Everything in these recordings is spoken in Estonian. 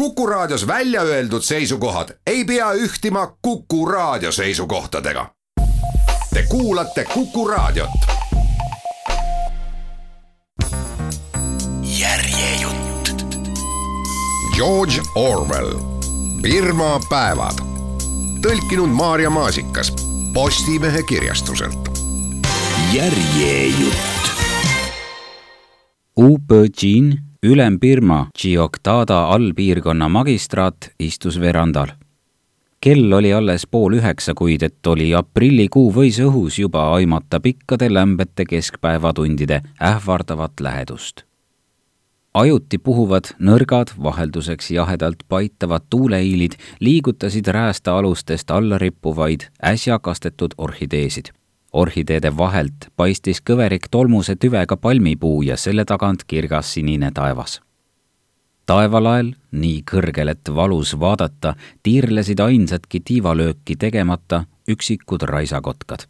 Kuku Raadios välja öeldud seisukohad ei pea ühtima Kuku Raadio seisukohtadega. Te kuulate Kuku Raadiot. järjejutt. George Orwell, Birma päevad. tõlkinud Maarja Maasikas Postimehe kirjastuselt. järjejutt. Upõjin Ülem-Birma Tšioktada allpiirkonna magistraat istus verandal. kell oli alles pool üheksa, kuid et oli aprillikuu, võis õhus juba aimata pikkade lämbete keskpäevatundide ähvardavat lähedust. ajuti puhuvad nõrgad, vahelduseks jahedalt paitavad tuuleiilid liigutasid räästa-alustest alla rippuvaid äsja kastetud orhideesid orhideede vahelt paistis kõverik tolmuse tüvega palmipuu ja selle tagant kirgas sinine taevas. taevalael, nii kõrgel, et valus vaadata, tiirlesid ainsatki tiivalööki tegemata üksikud raisakotkad.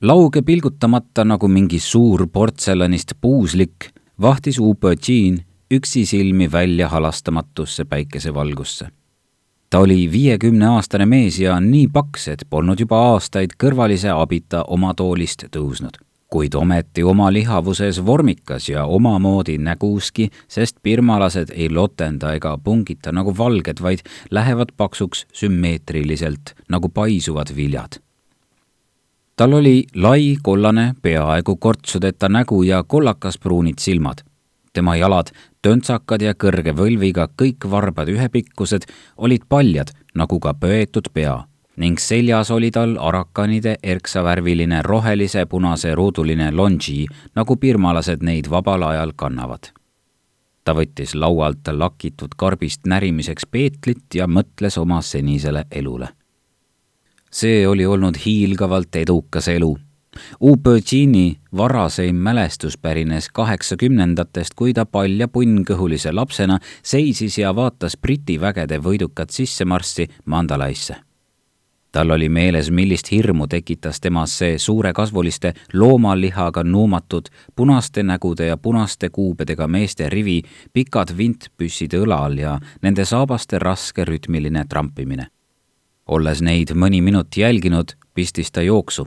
lauge pilgutamata nagu mingi suur portselanist puuslik, vahtis Upõtšiin üksisilmi välja halastamatusse päikesevalgusse ta oli viiekümneaastane mees ja nii paks, et polnud juba aastaid kõrvalise abita oma toolist tõusnud. kuid ometi oma lihavuses vormikas ja omamoodi näguski, sest birmalased ei lotenda ega pungita nagu valged, vaid lähevad paksuks sümmeetriliselt nagu paisuvad viljad tal oli lai kollane, peaaegu kortsudeta nägu ja kollakas-pruunid silmad tema jalad, töntsakad ja kõrge võlviga, kõik varbad ühepikkused, olid paljad, nagu ka pöetud pea ning seljas oli tal arakanide erksavärviline rohelise punase ruuduline longi, nagu birmalased neid vabal ajal kannavad. ta võttis laualt lakitud karbist närimiseks peetlit ja mõtles oma senisele elule. see oli olnud hiilgavalt edukas elu Upõtšini varaseim mälestus pärines kaheksakümnendatest, kui ta palja punnkõhulise lapsena seisis ja vaatas Briti vägede võidukat sissemarssi Mandalaisse. tal oli meeles, millist hirmu tekitas temas see suurekasvuliste loomalihaga nuumatud punaste nägude ja punaste kuubedega meeste rivi, pikad vintpüssid õlal ja nende saabaste raske rütmiline trampimine. olles neid mõni minut jälginud, pistis ta jooksu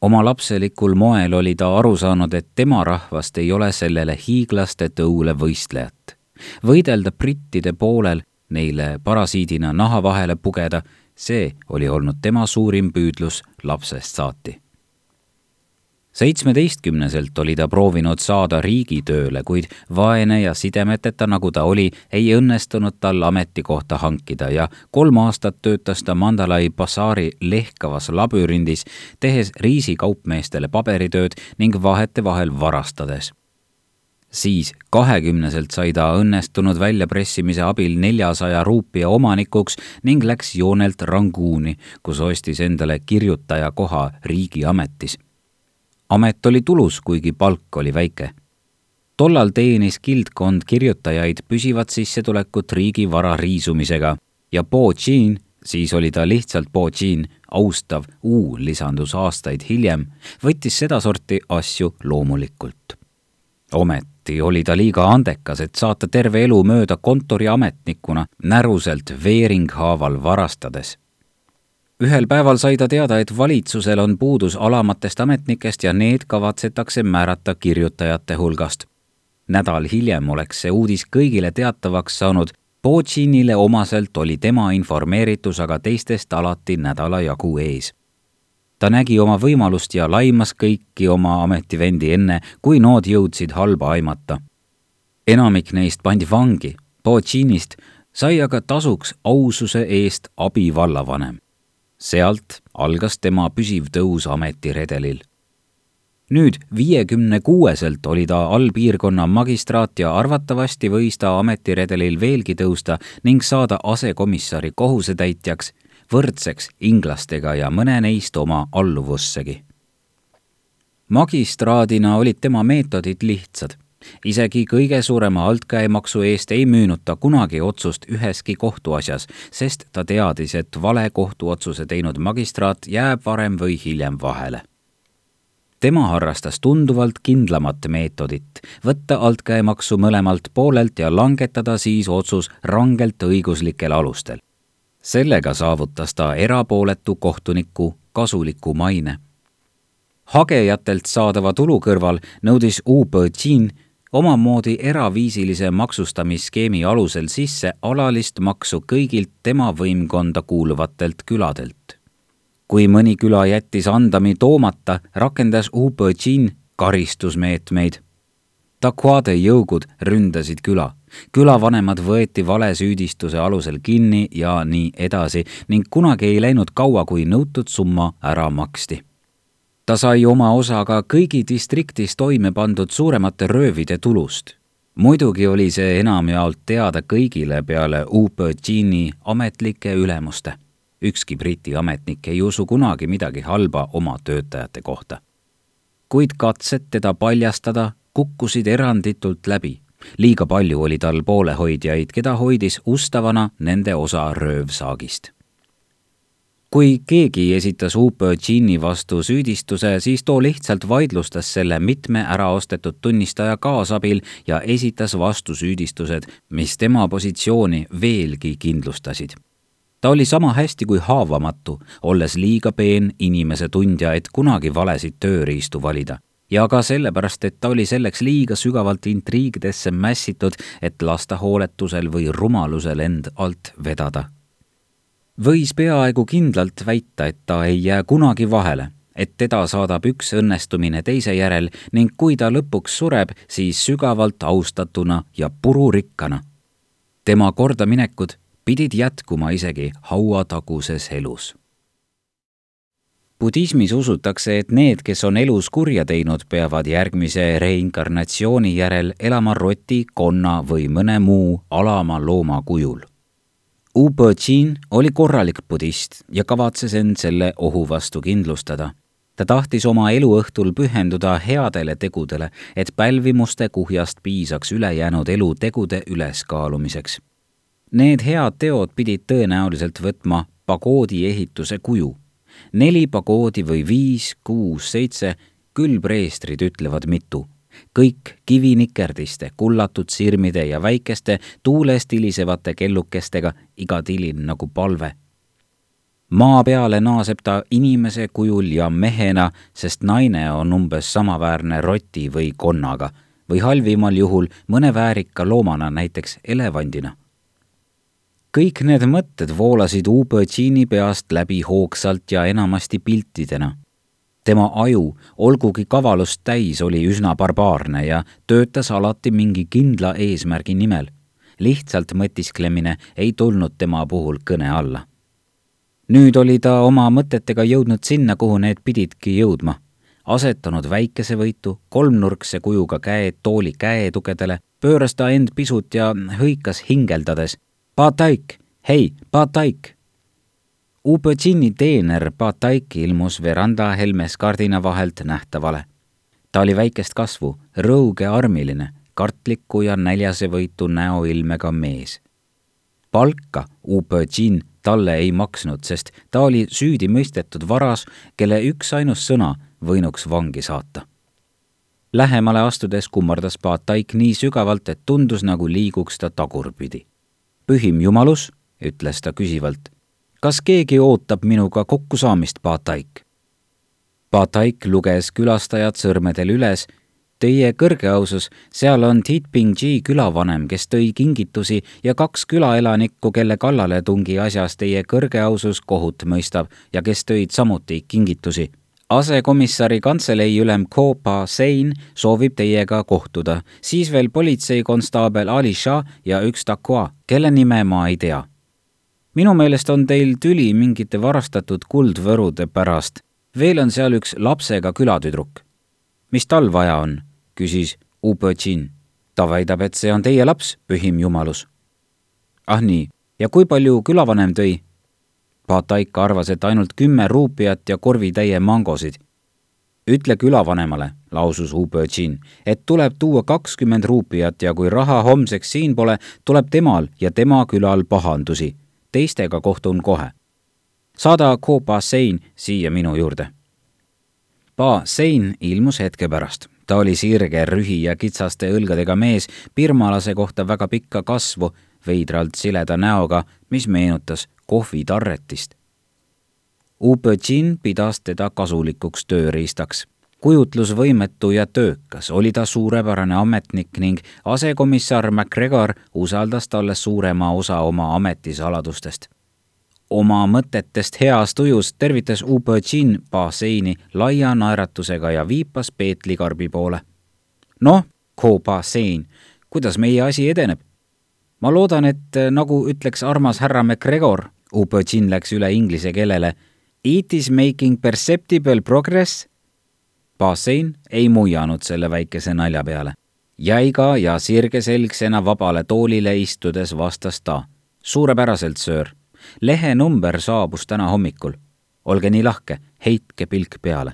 oma lapselikul moel oli ta aru saanud, et tema rahvast ei ole sellele hiiglaste tõule võistlejat. võidelda brittide poolel, neile parasiidina naha vahele pugeda, see oli olnud tema suurim püüdlus lapsest saati seitsmeteistkümneselt oli ta proovinud saada riigitööle, kuid vaene ja sidemeteta, nagu ta oli, ei õnnestunud tal ametikohta hankida ja kolm aastat töötas ta Mandalay Bazaari lehkavas labürindis, tehes riisikaupmeestele paberitööd ning vahetevahel varastades. Siis kahekümneselt sai ta õnnestunud väljapressimise abil neljasaja ruupia omanikuks ning läks joonelt Rangooni, kus ostis endale kirjutaja koha riigiametis amet oli tulus, kuigi palk oli väike. tollal teenis kildkond kirjutajaid püsivat sissetulekut riigivara riisumisega ja Po Chin, siis oli ta lihtsalt Po Chin, austav U lisandus aastaid hiljem, võttis sedasorti asju loomulikult. ometi oli ta liiga andekas, et saata terve elu mööda kontoriametnikuna näruselt veeringhaaval varastades ühel päeval sai ta teada, et valitsusel on puudus alamatest ametnikest ja need kavatsetakse määrata kirjutajate hulgast. nädal hiljem oleks see uudis kõigile teatavaks saanud. Potšinile omaselt oli tema informeeritus aga teistest alati nädala jagu ees. ta nägi oma võimalust ja laimas kõiki oma ametivendi enne, kui nood jõudsid halba aimata. enamik neist pandi vangi, Potšinist sai aga tasuks aususe eest abivallavanem sealt algas tema püsiv tõus ametiredelil. nüüd viiekümne kuueselt oli ta allpiirkonna magistraat ja arvatavasti võis ta ametiredelil veelgi tõusta ning saada asekomissari kohusetäitjaks, võrdseks inglastega ja mõne neist oma alluvussegi. magistraadina olid tema meetodid lihtsad isegi kõige suurema altkäemaksu eest ei müünud ta kunagi otsust üheski kohtuasjas, sest ta teadis, et vale kohtuotsuse teinud magistraat jääb varem või hiljem vahele. tema harrastas tunduvalt kindlamat meetodit, võtta altkäemaksu mõlemalt poolelt ja langetada siis otsus rangelt õiguslikel alustel. sellega saavutas ta erapooletu kohtuniku kasuliku maine. hagejatelt saadava tulu kõrval nõudis Ubõdžin omamoodi eraviisilise maksustamisskeemi alusel sisse alalist maksu kõigilt tema võimkonda kuuluvatelt küladelt kui mõni küla jättis andami toomata, rakendas Ubõdžin karistusmeetmeid. Takwade jõugud ründasid küla. külavanemad võeti valesüüdistuse alusel kinni ja nii edasi ning kunagi ei läinud kaua, kui nõutud summa ära maksti. Ta sai oma osa ka kõigi distriktis toime pandud suuremate röövide tulust muidugi oli see enamjaolt teada kõigile peale Ubõdžini ametlike ülemuste ükski Briti ametnik ei usu kunagi midagi halba oma töötajate kohta. kuid katsed teda paljastada kukkusid eranditult läbi. liiga palju oli tal poolehoidjaid, keda hoidis ustavana nende osa röövsaagist kui keegi esitas Upõdžini vastu süüdistuse, siis too lihtsalt vaidlustas selle mitme äraostetud tunnistaja kaasabil ja esitas vastusüüdistused, mis tema positsiooni veelgi kindlustasid ta oli sama hästi kui haavamatu, olles liiga peen inimese tundja, et kunagi valesid tööriistu valida. ja ka sellepärast, et ta oli selleks liiga sügavalt intriigidesse mässitud, et lasta hooletusel või rumalusel end alt vedada. Võis peaaegu kindlalt väita, et ta ei jää kunagi vahele et teda saadab üks õnnestumine teise järel ning kui ta lõpuks sureb, siis sügavalt austatuna ja pururikkana. tema kordaminekud pidid jätkuma isegi hauataguses elus. budismis usutakse, et need, kes on elus kurja teinud, peavad järgmise reinkarnatsiooni järel elama roti, konna või mõne muu alama looma kujul. Ubõdžin oli korralik budist ja kavatses end selle ohu vastu kindlustada ta tahtis oma eluõhtul pühenduda headele tegudele, et pälvimuste kuhjast piisaks ülejäänud elu tegude üleskaalumiseks Need head teod pidid tõenäoliselt võtma pagoodi ehituse kuju. neli pagoodi või viis, kuus, seitse, küll preestrid ütlevad mitu. Kõik kivinikerdiste, kullatud sirmide ja väikeste tuulest hilisevate kellukestega, iga tilin nagu palve. maa peale naaseb ta inimese kujul ja mehena, sest naine on umbes samaväärne roti või konnaga või halvimal juhul mõne väärika loomana, näiteks elevandina kõik need mõtted voolasid Ubõdžini peast läbi hoogsalt ja enamasti piltidena. Tema aju, olgugi kavalust täis, oli üsna barbaarne ja töötas alati mingi kindla eesmärgi nimel. lihtsalt mõtisklemine ei tulnud tema puhul kõne alla. nüüd oli ta oma mõtetega jõudnud sinna, kuhu need pididki jõudma asetanud väikesevõitu, kolmnurkse kujuga käed tooli käetugedele, pööras ta end pisut ja hõikas hingeldades Pataik, hei, Pataik! Ubõdžini teener Pataik ilmus veranda helmes kardina vahelt nähtavale. ta oli väikest kasvu, rõugearmiline, kartliku ja näljasevõitu näoilmega mees. palka Ubõdžin talle ei maksnud, sest ta oli süüdi mõistetud varas, kelle üksainus sõna võinuks vangi saata. Lähemale astudes kummardas Pataik nii sügavalt, et tundus, nagu liiguks ta tagurpidi pühim jumalus, ütles ta küsivalt, kas keegi ootab minuga kokkusaamist, Pataik? Pataik luges külastajad sõrmedel üles. Teie kõrgeausus, seal on Titpingji külavanem, kes tõi kingitusi ja kaks külaelanikku, kelle kallaletungi asjas teie kõrgeausus kohut mõistab ja kes tõid samuti kingitusi asekomissari kantselei ülem Kopa Sein soovib teiega kohtuda, siis veel politseikonstaabel Ali Shah ja üks Takwa, kelle nime ma ei tea. Minu meelest on teil tüli mingite varastatud kuldvõrude pärast. veel on seal üks lapsega külatüdruk. mis tal vaja on? küsis Ubõdžin. ta väidab, et see on teie laps, pühim jumalus. ah nii, ja kui palju külavanem tõi? Pataik arvas, et ainult kümme ruupiat ja korvitäie mangosid. ütle külavanemale, lausus Ubõdžin, et tuleb tuua kakskümmend ruupiat ja kui raha homseks siin pole, tuleb temal ja tema külal pahandusi. Teistega kohtun kohe. saada Kopasein siia minu juurde. Pa Sein ilmus hetke pärast. ta oli sirge, rühi ja kitsaste õlgadega mees, pirmalase kohta väga pikka kasvu, veidralt sileda näoga, mis meenutas kohvitarretist. Upõtšin pidas teda kasulikuks tööriistaks kujutlusvõimetu ja töökas, oli ta suurepärane ametnik ning asekomissar MacGregor usaldas talle suurema osa oma ametisaladustest. oma mõtetest heas tujus tervitas Upõtšin Baseini laia naeratusega ja viipas Peetli karbi poole. noh, Ko Basein, kuidas meie asi edeneb? ma loodan, et nagu ütleks armas härra MacGregor, Upõtšin läks üle inglise keelele, It is making perceptible progress Bassein ei muianud selle väikese nalja peale. jäiga ja sirgeselgsena vabale toolile istudes vastas ta. suurepäraselt, söör. lehenumber saabus täna hommikul. olge nii lahke, heitke pilk peale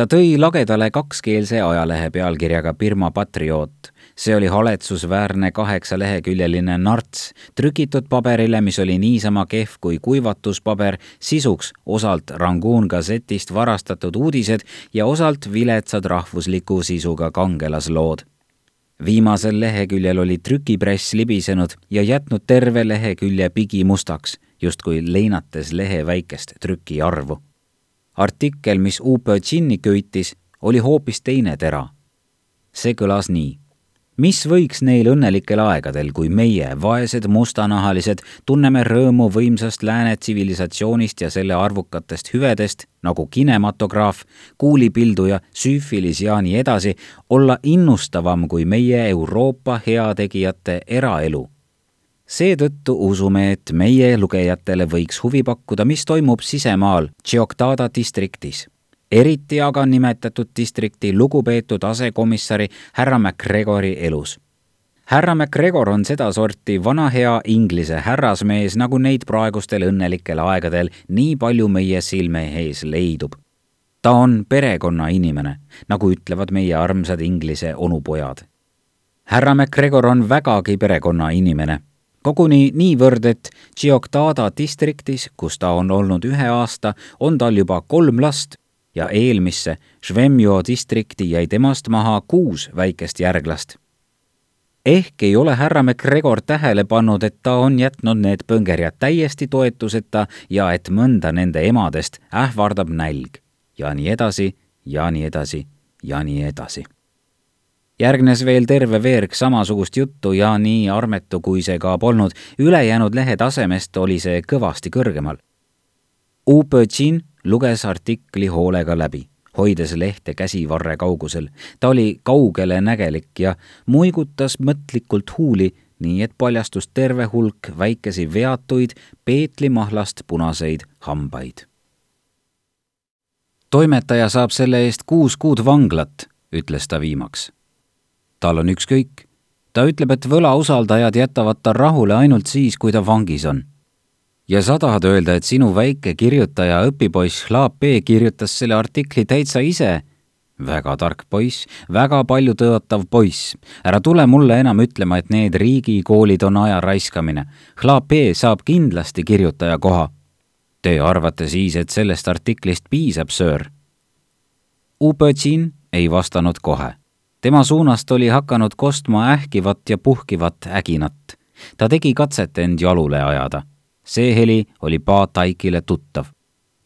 ta tõi lagedale kakskeelse ajalehe pealkirjaga Birma patrioot. see oli haletsusväärne kaheksaleheküljeline narts, trükitud paberile, mis oli niisama kehv kui kuivatuspaber, sisuks osalt Rangoon Gazetist varastatud uudised ja osalt viletsad rahvusliku sisuga kangelaslood viimasel leheküljel oli trükipress libisenud ja jätnud terve lehekülje pigimustaks, justkui leinates lehe väikest trükiarvu artikkel, mis UPÖ-Džinni köitis, oli hoopis teine tera. see kõlas nii. mis võiks neil õnnelikel aegadel, kui meie, vaesed mustanahalised, tunneme rõõmu võimsast lääne tsivilisatsioonist ja selle arvukatest hüvedest, nagu kinematograaf, kuulipilduja, süüfilis ja nii edasi, olla innustavam kui meie Euroopa heategijate eraelu seetõttu usume, et meie lugejatele võiks huvi pakkuda, mis toimub sisemaal Tšioktada distriktis. eriti aga nimetatud distrikti lugupeetud asekomissari härra MacGregori elus. härra MacGregor on sedasorti vana hea Inglise härrasmees, nagu neid praegustel õnnelikel aegadel nii palju meie silme ees leidub ta on perekonnainimene, nagu ütlevad meie armsad Inglise onupojad. härra MacGregor on vägagi perekonnainimene koguni niivõrd, et Tšioktada distriktis, kus ta on olnud ühe aasta, on tal juba kolm last ja eelmisse Švemjo distrikti jäi temast maha kuus väikest järglast. ehk ei ole härra MacGregor tähele pannud, et ta on jätnud need põngerjad täiesti toetuseta ja et mõnda nende emadest ähvardab nälg ja nii edasi ja nii edasi ja nii edasi järgnes veel terve veerg samasugust juttu ja nii armetu, kui see ka polnud, ülejäänud lehe tasemest oli see kõvasti kõrgemal. Upõtšin luges artikli hoolega läbi, hoides lehte käsivarre kaugusel. ta oli kaugelenägelik ja muigutas mõtlikult huuli, nii et paljastus terve hulk väikesi veatuid peetlimahlast punaseid hambaid. toimetaja saab selle eest kuus kuud vanglat, ütles ta viimaks tal on ükskõik. ta ütleb, et võlausaldajad jätavad ta rahule ainult siis, kui ta vangis on. ja sa tahad öelda, et sinu väike kirjutaja õpipoiss Laap B kirjutas selle artikli täitsa ise? väga tark poiss, väga palju tõotav poiss. ära tule mulle enam ütlema, et need riigikoolid on aja raiskamine. Laap B saab kindlasti kirjutaja koha. Te arvate siis, et sellest artiklist piisab, söör? Upõtšin ei vastanud kohe tema suunast oli hakanud kostma ähkivat ja puhkivat äginat. ta tegi katset end jalule ajada. see heli oli Paat Aikile tuttav.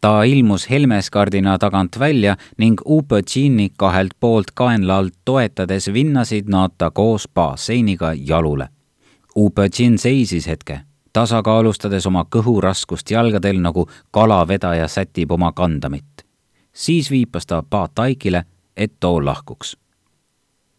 ta ilmus Helmeskardina tagant välja ning Upõtšini kahelt poolt kaenla alt toetades vinnasid nad ta koos Baseiniga jalule. Upõtšin seisis hetke, tasakaalustades oma kõhuraskust jalgadel, nagu kalavedaja sätib oma kandamit. siis viipas ta Paat Aikile, et too lahkuks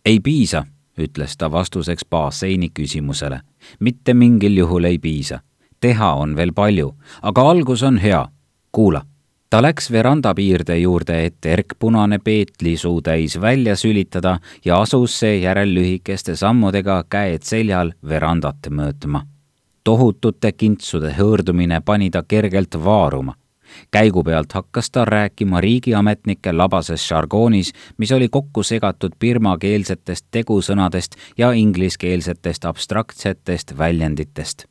ei piisa, ütles ta vastuseks Basseini küsimusele. mitte mingil juhul ei piisa. teha on veel palju, aga algus on hea. kuula. ta läks veranda piirde juurde, et erkpunane peetlisuu täis välja sülitada ja asus seejärel lühikeste sammudega, käed seljal, verandat möödma. tohutute kintsude hõõrdumine pani ta kergelt vaaruma käigu pealt hakkas ta rääkima riigiametnike labases žargoonis, mis oli kokku segatud birmakeelsetest tegusõnadest ja ingliskeelsetest abstraktsetest väljenditest.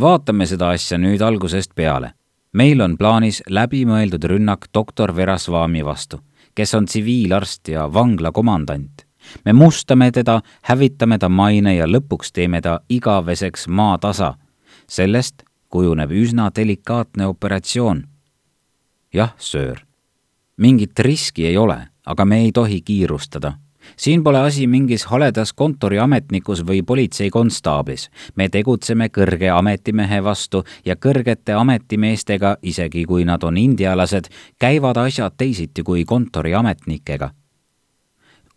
vaatame seda asja nüüd algusest peale. meil on plaanis läbimõeldud rünnak doktor Verasvami vastu, kes on tsiviilarst ja vangla komandant. me mustame teda, hävitame ta maine ja lõpuks teeme ta igaveseks maatasa. sellest kujuneb üsna delikaatne operatsioon. jah, söör, mingit riski ei ole, aga me ei tohi kiirustada siin pole asi mingis haledas kontoriametnikus või politseikonstaablis. me tegutseme kõrge ametimehe vastu ja kõrgete ametimeestega, isegi kui nad on indialased, käivad asjad teisiti kui kontoriametnikega.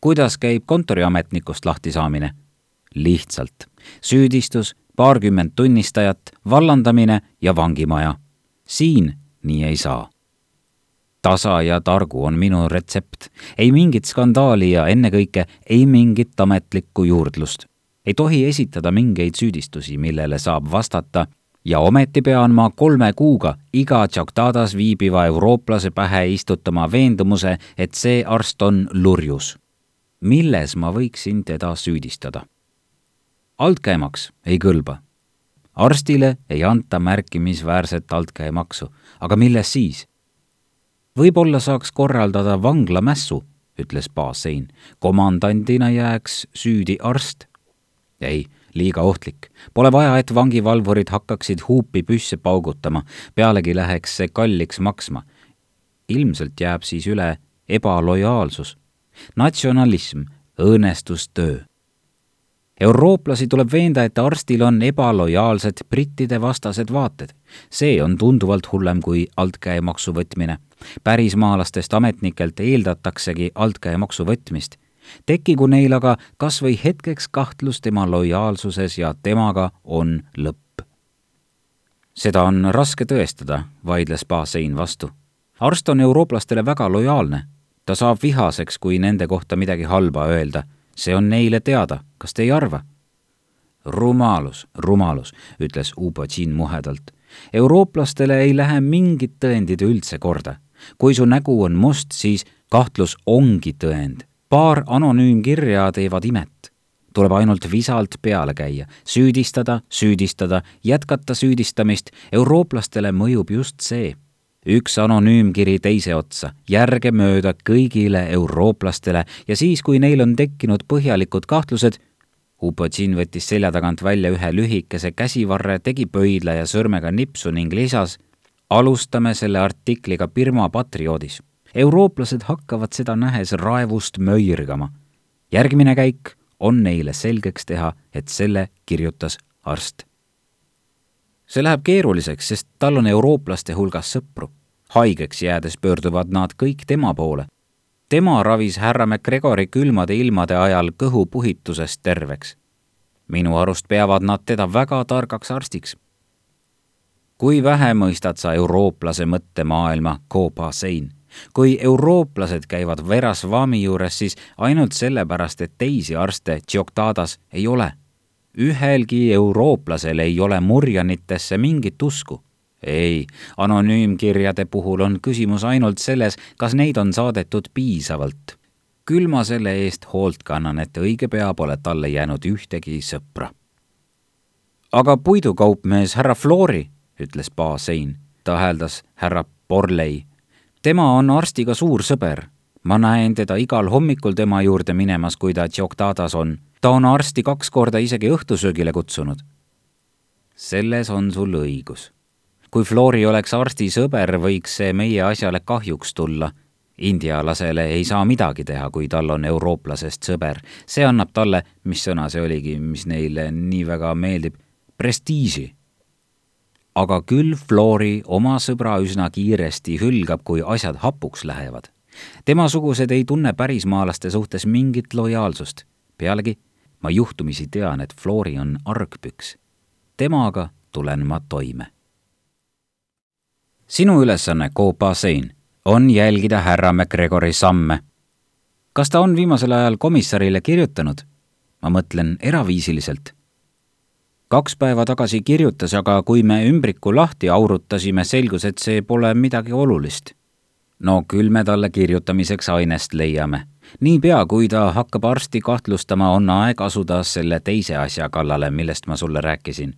kuidas käib kontoriametnikust lahtisaamine? lihtsalt süüdistus, paarkümmend tunnistajat, vallandamine ja vangimaja. siin nii ei saa tasa ja targu on minu retsept. ei mingit skandaali ja ennekõike ei mingit ametlikku juurdlust. ei tohi esitada mingeid süüdistusi, millele saab vastata ja ometi pean ma kolme kuuga iga Tšaktadas viibiva eurooplase pähe istutama veendumuse, et see arst on lurjus. milles ma võiksin teda süüdistada? Altkäemaks ei kõlba. arstile ei anta märkimisväärset altkäemaksu, aga milles siis? võib-olla saaks korraldada vanglamässu, ütles Baasein. komandandina jääks süüdi arst. ei, liiga ohtlik. Pole vaja, et vangivalvurid hakkaksid huupi püsse paugutama, pealegi läheks see kalliks maksma. ilmselt jääb siis üle ebalojaalsus, natsionalism, õõnestustöö eurooplasi tuleb veenda, et arstil on ebalojaalsed brittide vastased vaated. see on tunduvalt hullem kui altkäemaksu võtmine pärismaalastest ametnikelt eeldataksegi altkäemaksu võtmist. tekkigu neil aga kas või hetkeks kahtlus tema lojaalsuses ja temaga on lõpp. seda on raske tõestada, vaidles Basein vastu. arst on eurooplastele väga lojaalne. ta saab vihaseks, kui nende kohta midagi halba öelda. See on neile teada, kas te ei arva? rumalus, rumalus, ütles Ubodžin muhedalt eurooplastele ei lähe mingid tõendid üldse korda kui su nägu on must, siis kahtlus ongi tõend. paar anonüümkirja teevad imet. tuleb ainult visalt peale käia, süüdistada, süüdistada, jätkata süüdistamist, eurooplastele mõjub just see üks anonüümkiri teise otsa, järgemööda kõigile eurooplastele ja siis, kui neil on tekkinud põhjalikud kahtlused, Upotšin võttis selja tagant välja ühe lühikese käsivarre, tegi pöidla ja sõrmega nipsu ning lisas alustame selle artikliga Birma patrioodis. eurooplased hakkavad seda nähes raevust möirgama. järgmine käik on neile selgeks teha, et selle kirjutas arst. See läheb keeruliseks, sest tal on eurooplaste hulgas sõpru. haigeks jäädes pöörduvad nad kõik tema poole. tema ravis härra MacGregori külmade ilmade ajal kõhupuhitusest terveks. minu arust peavad nad teda väga targaks arstiks kui vähe mõistad sa eurooplase mõttemaailma, Kobasein? kui eurooplased käivad Verasvami juures, siis ainult sellepärast, et teisi arste Tšoktadas ei ole. Ühelgi eurooplasel ei ole murjanitesse mingit usku. ei, anonüümkirjade puhul on küsimus ainult selles, kas neid on saadetud piisavalt. küll ma selle eest hoolt kannan, et õige pea pole talle jäänud ühtegi sõpra. aga puidukaupmees härra Flori ütles Baasein. ta hääldas härra Borley. tema on arstiga suur sõber. Ma näen teda igal hommikul tema juurde minemas, kui ta Tšoktadas on. ta on arsti kaks korda isegi õhtusöögile kutsunud. selles on sul õigus. kui Flori oleks arsti sõber, võiks see meie asjale kahjuks tulla indialasele ei saa midagi teha, kui tal on eurooplasest sõber. see annab talle, mis sõna see oligi, mis neile nii väga meeldib, prestiiži aga küll Flori oma sõbra üsna kiiresti hülgab, kui asjad hapuks lähevad. Temasugused ei tunne pärismaalaste suhtes mingit lojaalsust. pealegi ma juhtumisi tean, et Flori on argpüks. temaga tulen ma toime. sinu ülesanne, Kopasein, on jälgida härra MacGregori samme. kas ta on viimasel ajal komissarile kirjutanud? ma mõtlen eraviisiliselt kaks päeva tagasi kirjutas, aga kui me ümbriku lahti aurutasime, selgus, et see pole midagi olulist. No küll me talle kirjutamiseks ainest leiame. niipea, kui ta hakkab arsti kahtlustama, on aeg asuda selle teise asja kallale, millest ma sulle rääkisin.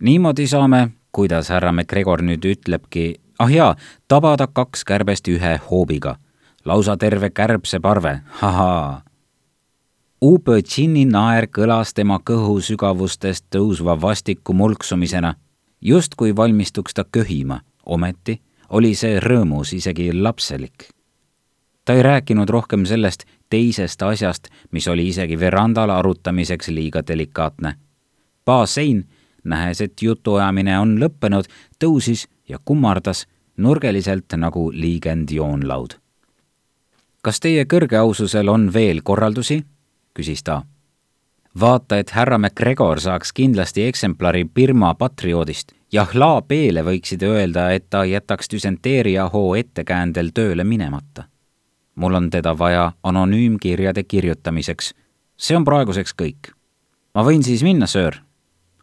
niimoodi saame kuidas härra MacGregor nüüd ütlebki, ah jaa, tabada kaks kärbest ühe hoobiga. lausa terve kärbseparve, ahaa. Ubõtšini naer kõlas tema kõhu sügavustest tõusva vastiku mulksumisena, justkui valmistuks ta köhima, ometi oli see rõõmus isegi lapselik. ta ei rääkinud rohkem sellest teisest asjast, mis oli isegi verandal arutamiseks liiga delikaatne. Baasein, nähes, et jutuajamine on lõppenud, tõusis ja kummardas nurgeliselt nagu liigend joonlaud. kas teie kõrgeaususel on veel korraldusi? küsis ta. vaata, et härra MacGregor saaks kindlasti eksemplari Birma patrioodist Jahla B-le võiksid öelda, et ta jätaks düsenteeria hoo ettekäändel tööle minemata. mul on teda vaja anonüümkirjade kirjutamiseks. see on praeguseks kõik. ma võin siis minna, söör?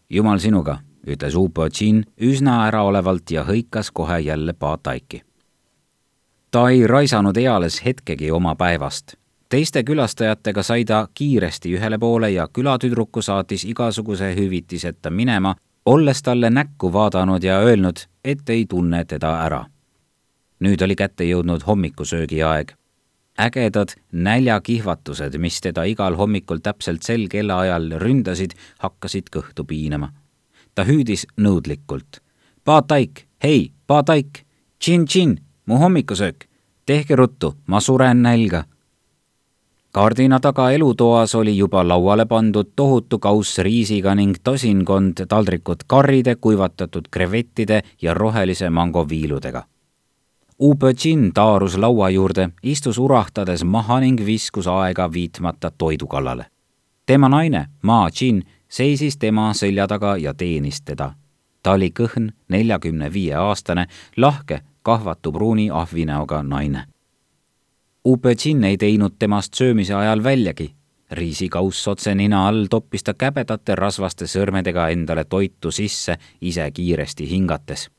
jumal sinuga, ütles Upo Chin üsna äraolevalt ja hõikas kohe jälle paataiki. ta ei raisanud eales hetkegi oma päevast teiste külastajatega sai ta kiiresti ühele poole ja külatüdruku saatis igasuguse hüvitiseta minema olles talle näkku vaadanud ja öelnud, et ei tunne teda ära. nüüd oli kätte jõudnud hommikusöögi aeg. ägedad näljakihvatused, mis teda igal hommikul täpselt sel kellaajal ründasid, hakkasid kõhtu piinama. ta hüüdis nõudlikult. paataik, hei, paataik, tšin-tšin, mu hommikusöök, tehke ruttu, ma suren nälga kardina taga elutoas oli juba lauale pandud tohutu kauss riisiga ning tosinkond taldrikut karride, kuivatatud krevettide ja rohelise mango viiludega. Ubõtšin taarus laua juurde, istus urahtades maha ning viskus aega viitmata toidu kallale. tema naine, Ma Jin, seisis tema selja taga ja teenis teda. ta oli kõhn, neljakümne viie aastane, lahke, kahvatu pruuni ahvinäoga naine Upetšin ei teinud temast söömise ajal väljagi. riisikauss otse nina all toppis ta käbedate rasvaste sõrmedega endale toitu sisse, ise kiiresti hingates.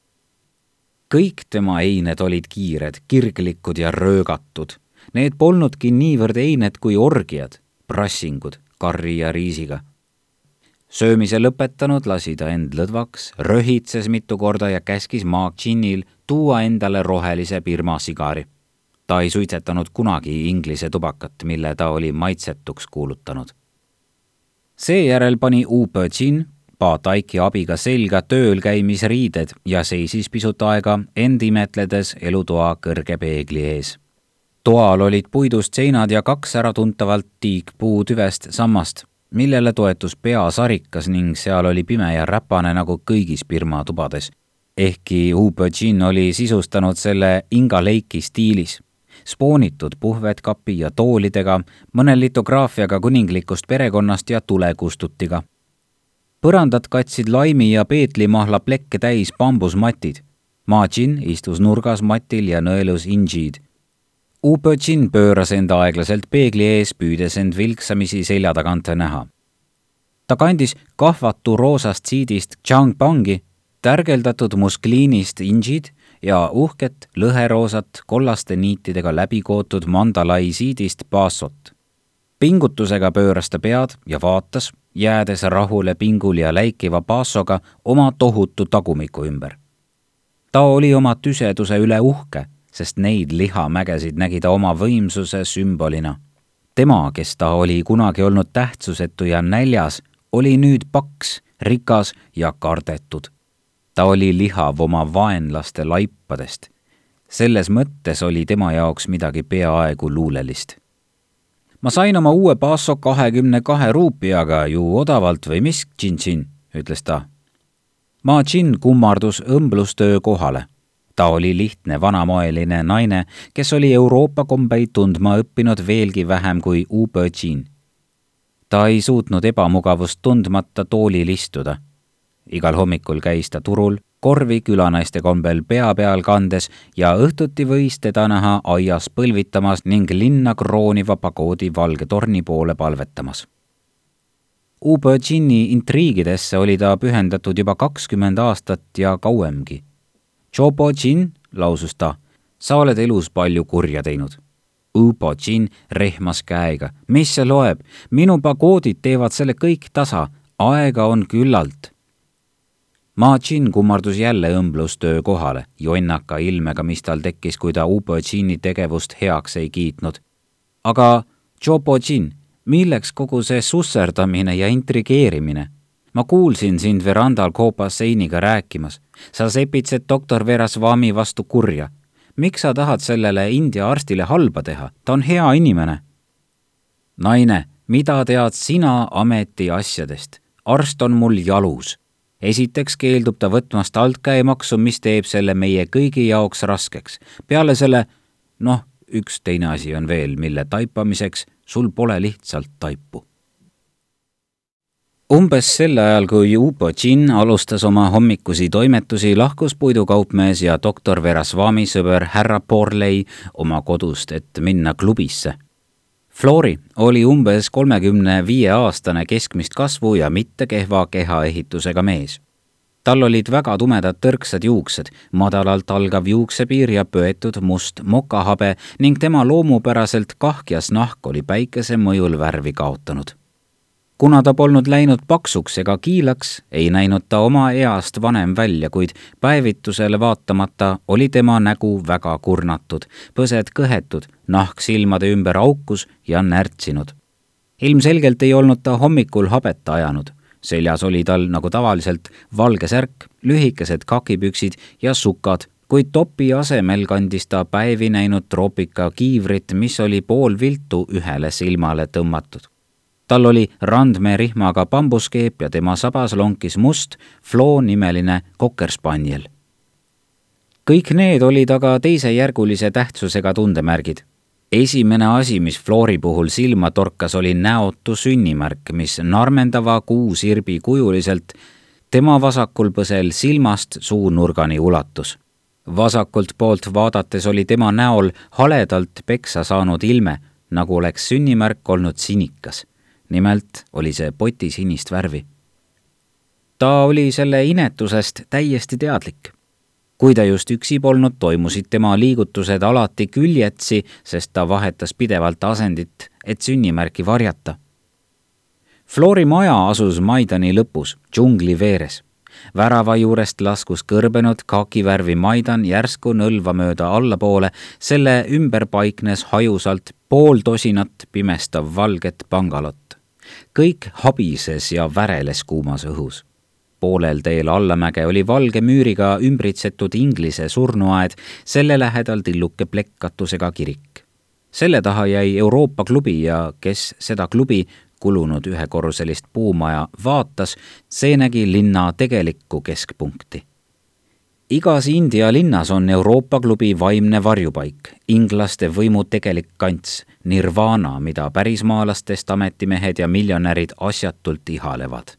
kõik tema eined olid kiired, kirglikud ja röögatud. Need polnudki niivõrd eined kui orgiad, prassingud karri ja riisiga söömise lõpetanud lasi ta end lõdvaks, röhitses mitu korda ja käskis Maak Džinnil tuua endale rohelise Birma sigari ta ei suitsetanud kunagi Inglise tubakat, mille ta oli maitsetuks kuulutanud. seejärel pani Ubõtšin Paataiki abiga selga tööl käimisriided ja seisis pisut aega end imetledes elutoa kõrge peegli ees. toal olid puidust seinad ja kaks äratuntavalt tiigpuutüvest sammast, millele toetus peasarikas ning seal oli pime ja räpane nagu kõigis Birma tubades. ehkki Ubõtšin oli sisustanud selle Inga Leiki stiilis spoonitud puhvetkapi ja toolidega, mõne litograafiaga kuninglikust perekonnast ja tulekustutiga. põrandat katsid laimi ja peetlimahla plekke täis bambusmatid. Majin istus nurgas matil ja nõelus inžid. Upõtšin pööras enda aeglaselt peegli ees, püüdes end vilksamisi selja tagant näha. ta kandis kahvatu roosast siidist Changbangi, tärgeldatud muskliinist inžid ja uhket lõheroosat kollaste niitidega läbi kootud mandalai siidist bassot. pingutusega pööras ta pead ja vaatas, jäädes rahule pingul ja läikiva bassoga oma tohutu tagumiku ümber. ta oli oma tüseduse üle uhke, sest neid lihamägesid nägi ta oma võimsuse sümbolina. tema, kes ta oli kunagi olnud tähtsusetu ja näljas, oli nüüd paks, rikas ja kardetud ta oli lihav oma vaenlaste laipadest. selles mõttes oli tema jaoks midagi peaaegu luulelist. ma sain oma uue basso kahekümne kahe ruupiaga ju odavalt või mis, Tšin-Tšin, ütles ta. Ma Tšin kummardus õmblustöö kohale ta oli lihtne vanamoeline naine, kes oli Euroopa kombeid tundma õppinud veelgi vähem kui Ube Jean. ta ei suutnud ebamugavust tundmata toolil istuda igal hommikul käis ta turul, korvi külanaiste kombel pea peal kandes ja õhtuti võis teda näha aias põlvitamas ning linna krooniva pagoodi valge torni poole palvetamas. Ubõdžini intriigidesse oli ta pühendatud juba kakskümmend aastat ja kauemgi. Tšobodžin, lausus ta, sa oled elus palju kurja teinud Ubodžin rehmas käega. mis see loeb? minu pagoodid teevad selle kõik tasa, aega on küllalt Ma-Chin kummardus jälle õmblustöö kohale, jonnaka ilmega, mis tal tekkis, kui ta Ubo-Chini tegevust heaks ei kiitnud. aga Chopo-Chin, milleks kogu see susserdamine ja intrigeerimine? ma kuulsin sind verandal Koopasseiniga rääkimas. sa sepitsed doktor Verasvami vastu kurja. miks sa tahad sellele India arstile halba teha? ta on hea inimene. naine, mida tead sina ametiasjadest? arst on mul jalus esiteks keeldub ta võtmast altkäemaksu, mis teeb selle meie kõigi jaoks raskeks. peale selle, noh, üks teine asi on veel, mille taipamiseks sul pole lihtsalt taipu. umbes sel ajal, kui Upo Chin alustas oma hommikusi toimetusi, lahkus puidukaupmees ja doktor Verasvami sõber härra Borley oma kodust, et minna klubisse Flori oli umbes kolmekümne viie aastane keskmist kasvu ja mitte kehva kehaehitusega mees. tal olid väga tumedad tõrksad juuksed, madalalt algav juuksepiir ja pöetud must mokahabe ning tema loomupäraselt kahkjas nahk oli päikese mõjul värvi kaotanud kuna ta polnud läinud paksuks ega kiilaks, ei näinud ta oma east vanem välja, kuid päevitusele vaatamata oli tema nägu väga kurnatud, põsed kõhetud, nahk silmade ümber aukus ja närtsinud. ilmselgelt ei olnud ta hommikul habet ajanud. seljas oli tal nagu tavaliselt valge särk, lühikesed kakipüksid ja sukad, kuid topi asemel kandis ta päevi näinud troopika kiivrit, mis oli poolviltu ühele silmale tõmmatud tal oli randmee rihmaga bambuskeep ja tema sabas lonkis must Flo nimeline kokerspanjel. kõik need olid aga teisejärgulise tähtsusega tundemärgid. esimene asi, mis Flori puhul silma torkas, oli näotu sünnimärk, mis narmendava kuusirbi kujuliselt tema vasakul põsel silmast suunurgani ulatus vasakult poolt vaadates oli tema näol haledalt peksa saanud ilme, nagu oleks sünnimärk olnud sinikas nimelt oli see potisinist värvi. ta oli selle inetusest täiesti teadlik. kui ta just üksi polnud, toimusid tema liigutused alati küljetsi, sest ta vahetas pidevalt asendit, et sünnimärki varjata. Flori maja asus Maidani lõpus, džungli veeres värava juurest laskus kõrbenud kakivärvi Maidan järsku nõlva mööda allapoole, selle ümber paiknes hajusalt pool tosinat pimestav valget pangalot kõik habises ja väreles kuumas õhus. poolel teel allamäge oli valge müüriga ümbritsetud Inglise surnuaed, selle lähedal tilluke plekkkatusega kirik. selle taha jäi Euroopa klubi ja kes seda klubi kulunud ühekorruselist puumaja vaatas, see nägi linna tegelikku keskpunkti igas India linnas on Euroopa klubi vaimne varjupaik, inglaste võimu tegelik kants, nirvana, mida pärismaalastest ametimehed ja miljonärid asjatult ihalevad.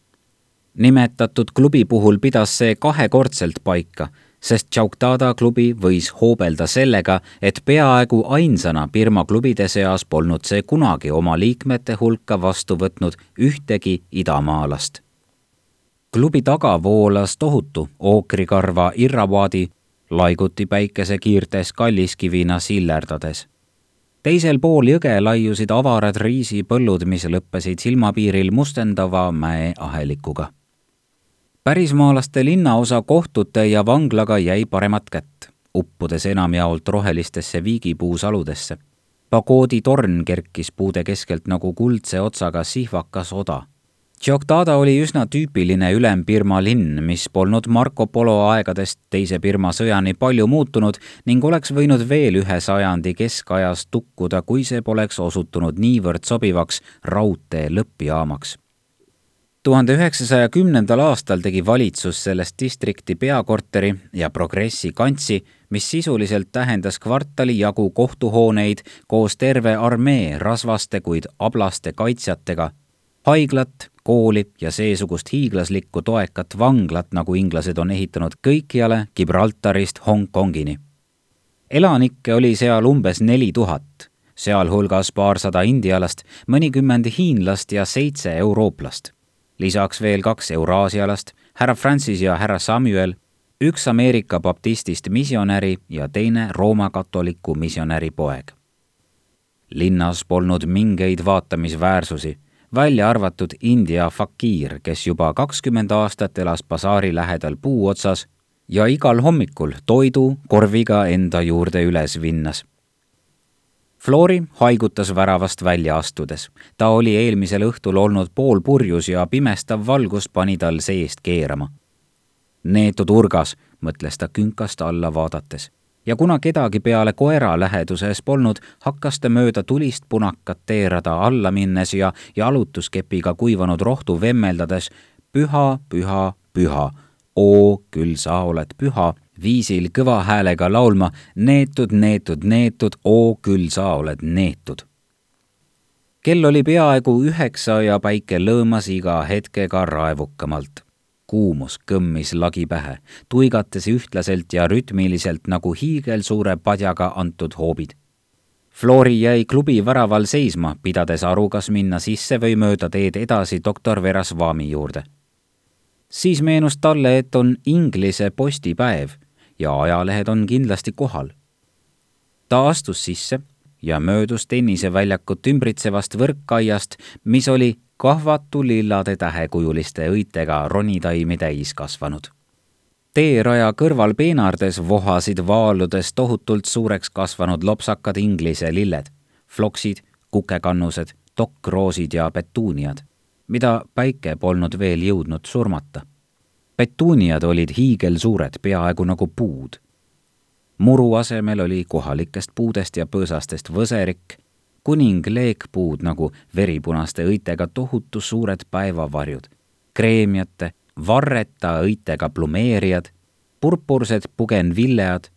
nimetatud klubi puhul pidas see kahekordselt paika, sest Chauktada klubi võis hoobelda sellega, et peaaegu ainsana Birma klubide seas polnud see kunagi oma liikmete hulka vastu võtnud ühtegi idamaalast klubi taga voolas tohutu ookrikarva Irrawaadi, laiguti päikesekiirtes kalliskivina sillerdades. Teisel pool jõge laiusid avarad riisipõllud, mis lõppesid silmapiiril mustendava mäeahelikuga. pärismaalaste linnaosa kohtute ja vanglaga jäi paremat kätt, uppudes enamjaolt rohelistesse viigipuusaludesse. pagoodi torn kerkis puude keskelt nagu kuldse otsaga sihvakas oda Tšoktada oli üsna tüüpiline Ülem-Birma linn, mis polnud Marco Polo aegadest Teise Birma sõjani palju muutunud ning oleks võinud veel ühe sajandi keskajas tukkuda, kui see poleks osutunud niivõrd sobivaks raudtee lõppjaamaks. tuhande üheksasaja kümnendal aastal tegi valitsus sellest distrikti peakorteri ja progressi kantsi, mis sisuliselt tähendas kvartali jagu kohtuhooneid koos terve armee rasvaste, kuid ablaste kaitsjatega, haiglat, kooli ja seesugust hiiglaslikku toekat vanglat, nagu inglased on ehitanud kõikjale Gibraltarist Hongkongini. elanikke oli seal umbes neli tuhat, sealhulgas paarsada indialast, mõnikümmend hiinlast ja seitse eurooplast. lisaks veel kaks euraasialast, härra Francis ja härra Samuel, üks Ameerika baptistist misjonäri ja teine Rooma katoliku misjonäri poeg linnas polnud mingeid vaatamisväärsusi välja arvatud India fakiir, kes juba kakskümmend aastat elas basaari lähedal puu otsas ja igal hommikul toidu korviga enda juurde üles vinnas. Flori haigutas väravast välja astudes. ta oli eelmisel õhtul olnud poolpurjus ja pimestav valgus pani tal seest keerama. neetud urgas, mõtles ta künkast alla vaadates ja kuna kedagi peale koera läheduses polnud, hakkas ta mööda tulist punakat teerada alla minnes ja jalutuskepiga kuivanud rohtu vemmeldades püha, püha, püha oo, küll sa oled püha, viisil kõva häälega laulma neetud, neetud, neetud, oo, küll sa oled neetud. kell oli peaaegu üheksa ja päike lõõmas iga hetkega raevukamalt. Kuumus kõmmis lagi pähe, tuigates ühtlaselt ja rütmiliselt nagu hiigelsuure padjaga antud hoobid Flori jäi klubi väraval seisma, pidades aru, kas minna sisse või mööda teed edasi doktor Verasvami juurde siis meenus talle, et on Inglise postipäev ja ajalehed on kindlasti kohal. ta astus sisse ja möödus tenniseväljakut ümbritsevast võrkaiast, mis oli kahvatu lillade tähekujuliste õitega ronitaimi täis kasvanud. teeraja kõrval peenardes vohasid vaaludes tohutult suureks kasvanud lopsakad inglise lilled, floksid, kukekannused, dokkroosid ja petuuniad mida päike polnud veel jõudnud surmata. petuuniad olid hiigelsuured, peaaegu nagu puud. muru asemel oli kohalikest puudest ja põõsastest võserik, kuning leekpuud nagu veripunaste õitega tohutu suured päevavarjud, kreemiate, varreta õitega plumeerijad, purpursed pugenvillead,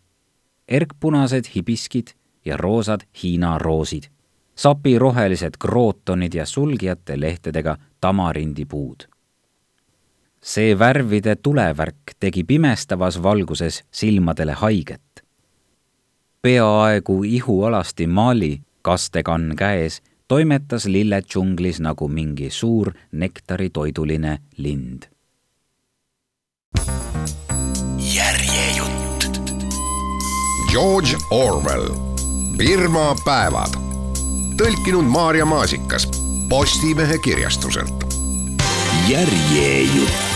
erkpunased hibiskid ja roosad Hiina roosid sapirohelised krootonid ja sulgijate lehtedega tamarindipuud. see värvide tulevärk tegi pimestavas valguses silmadele haiget. peaaegu ihualasti Mali, kastekann käes, toimetas lilledžunglis nagu mingi suur nektaritoiduline lind. järjejutt. George Orwell, Birma päevad tõlkinud Maarja Maasikas Postimehe kirjastuselt. järjejutt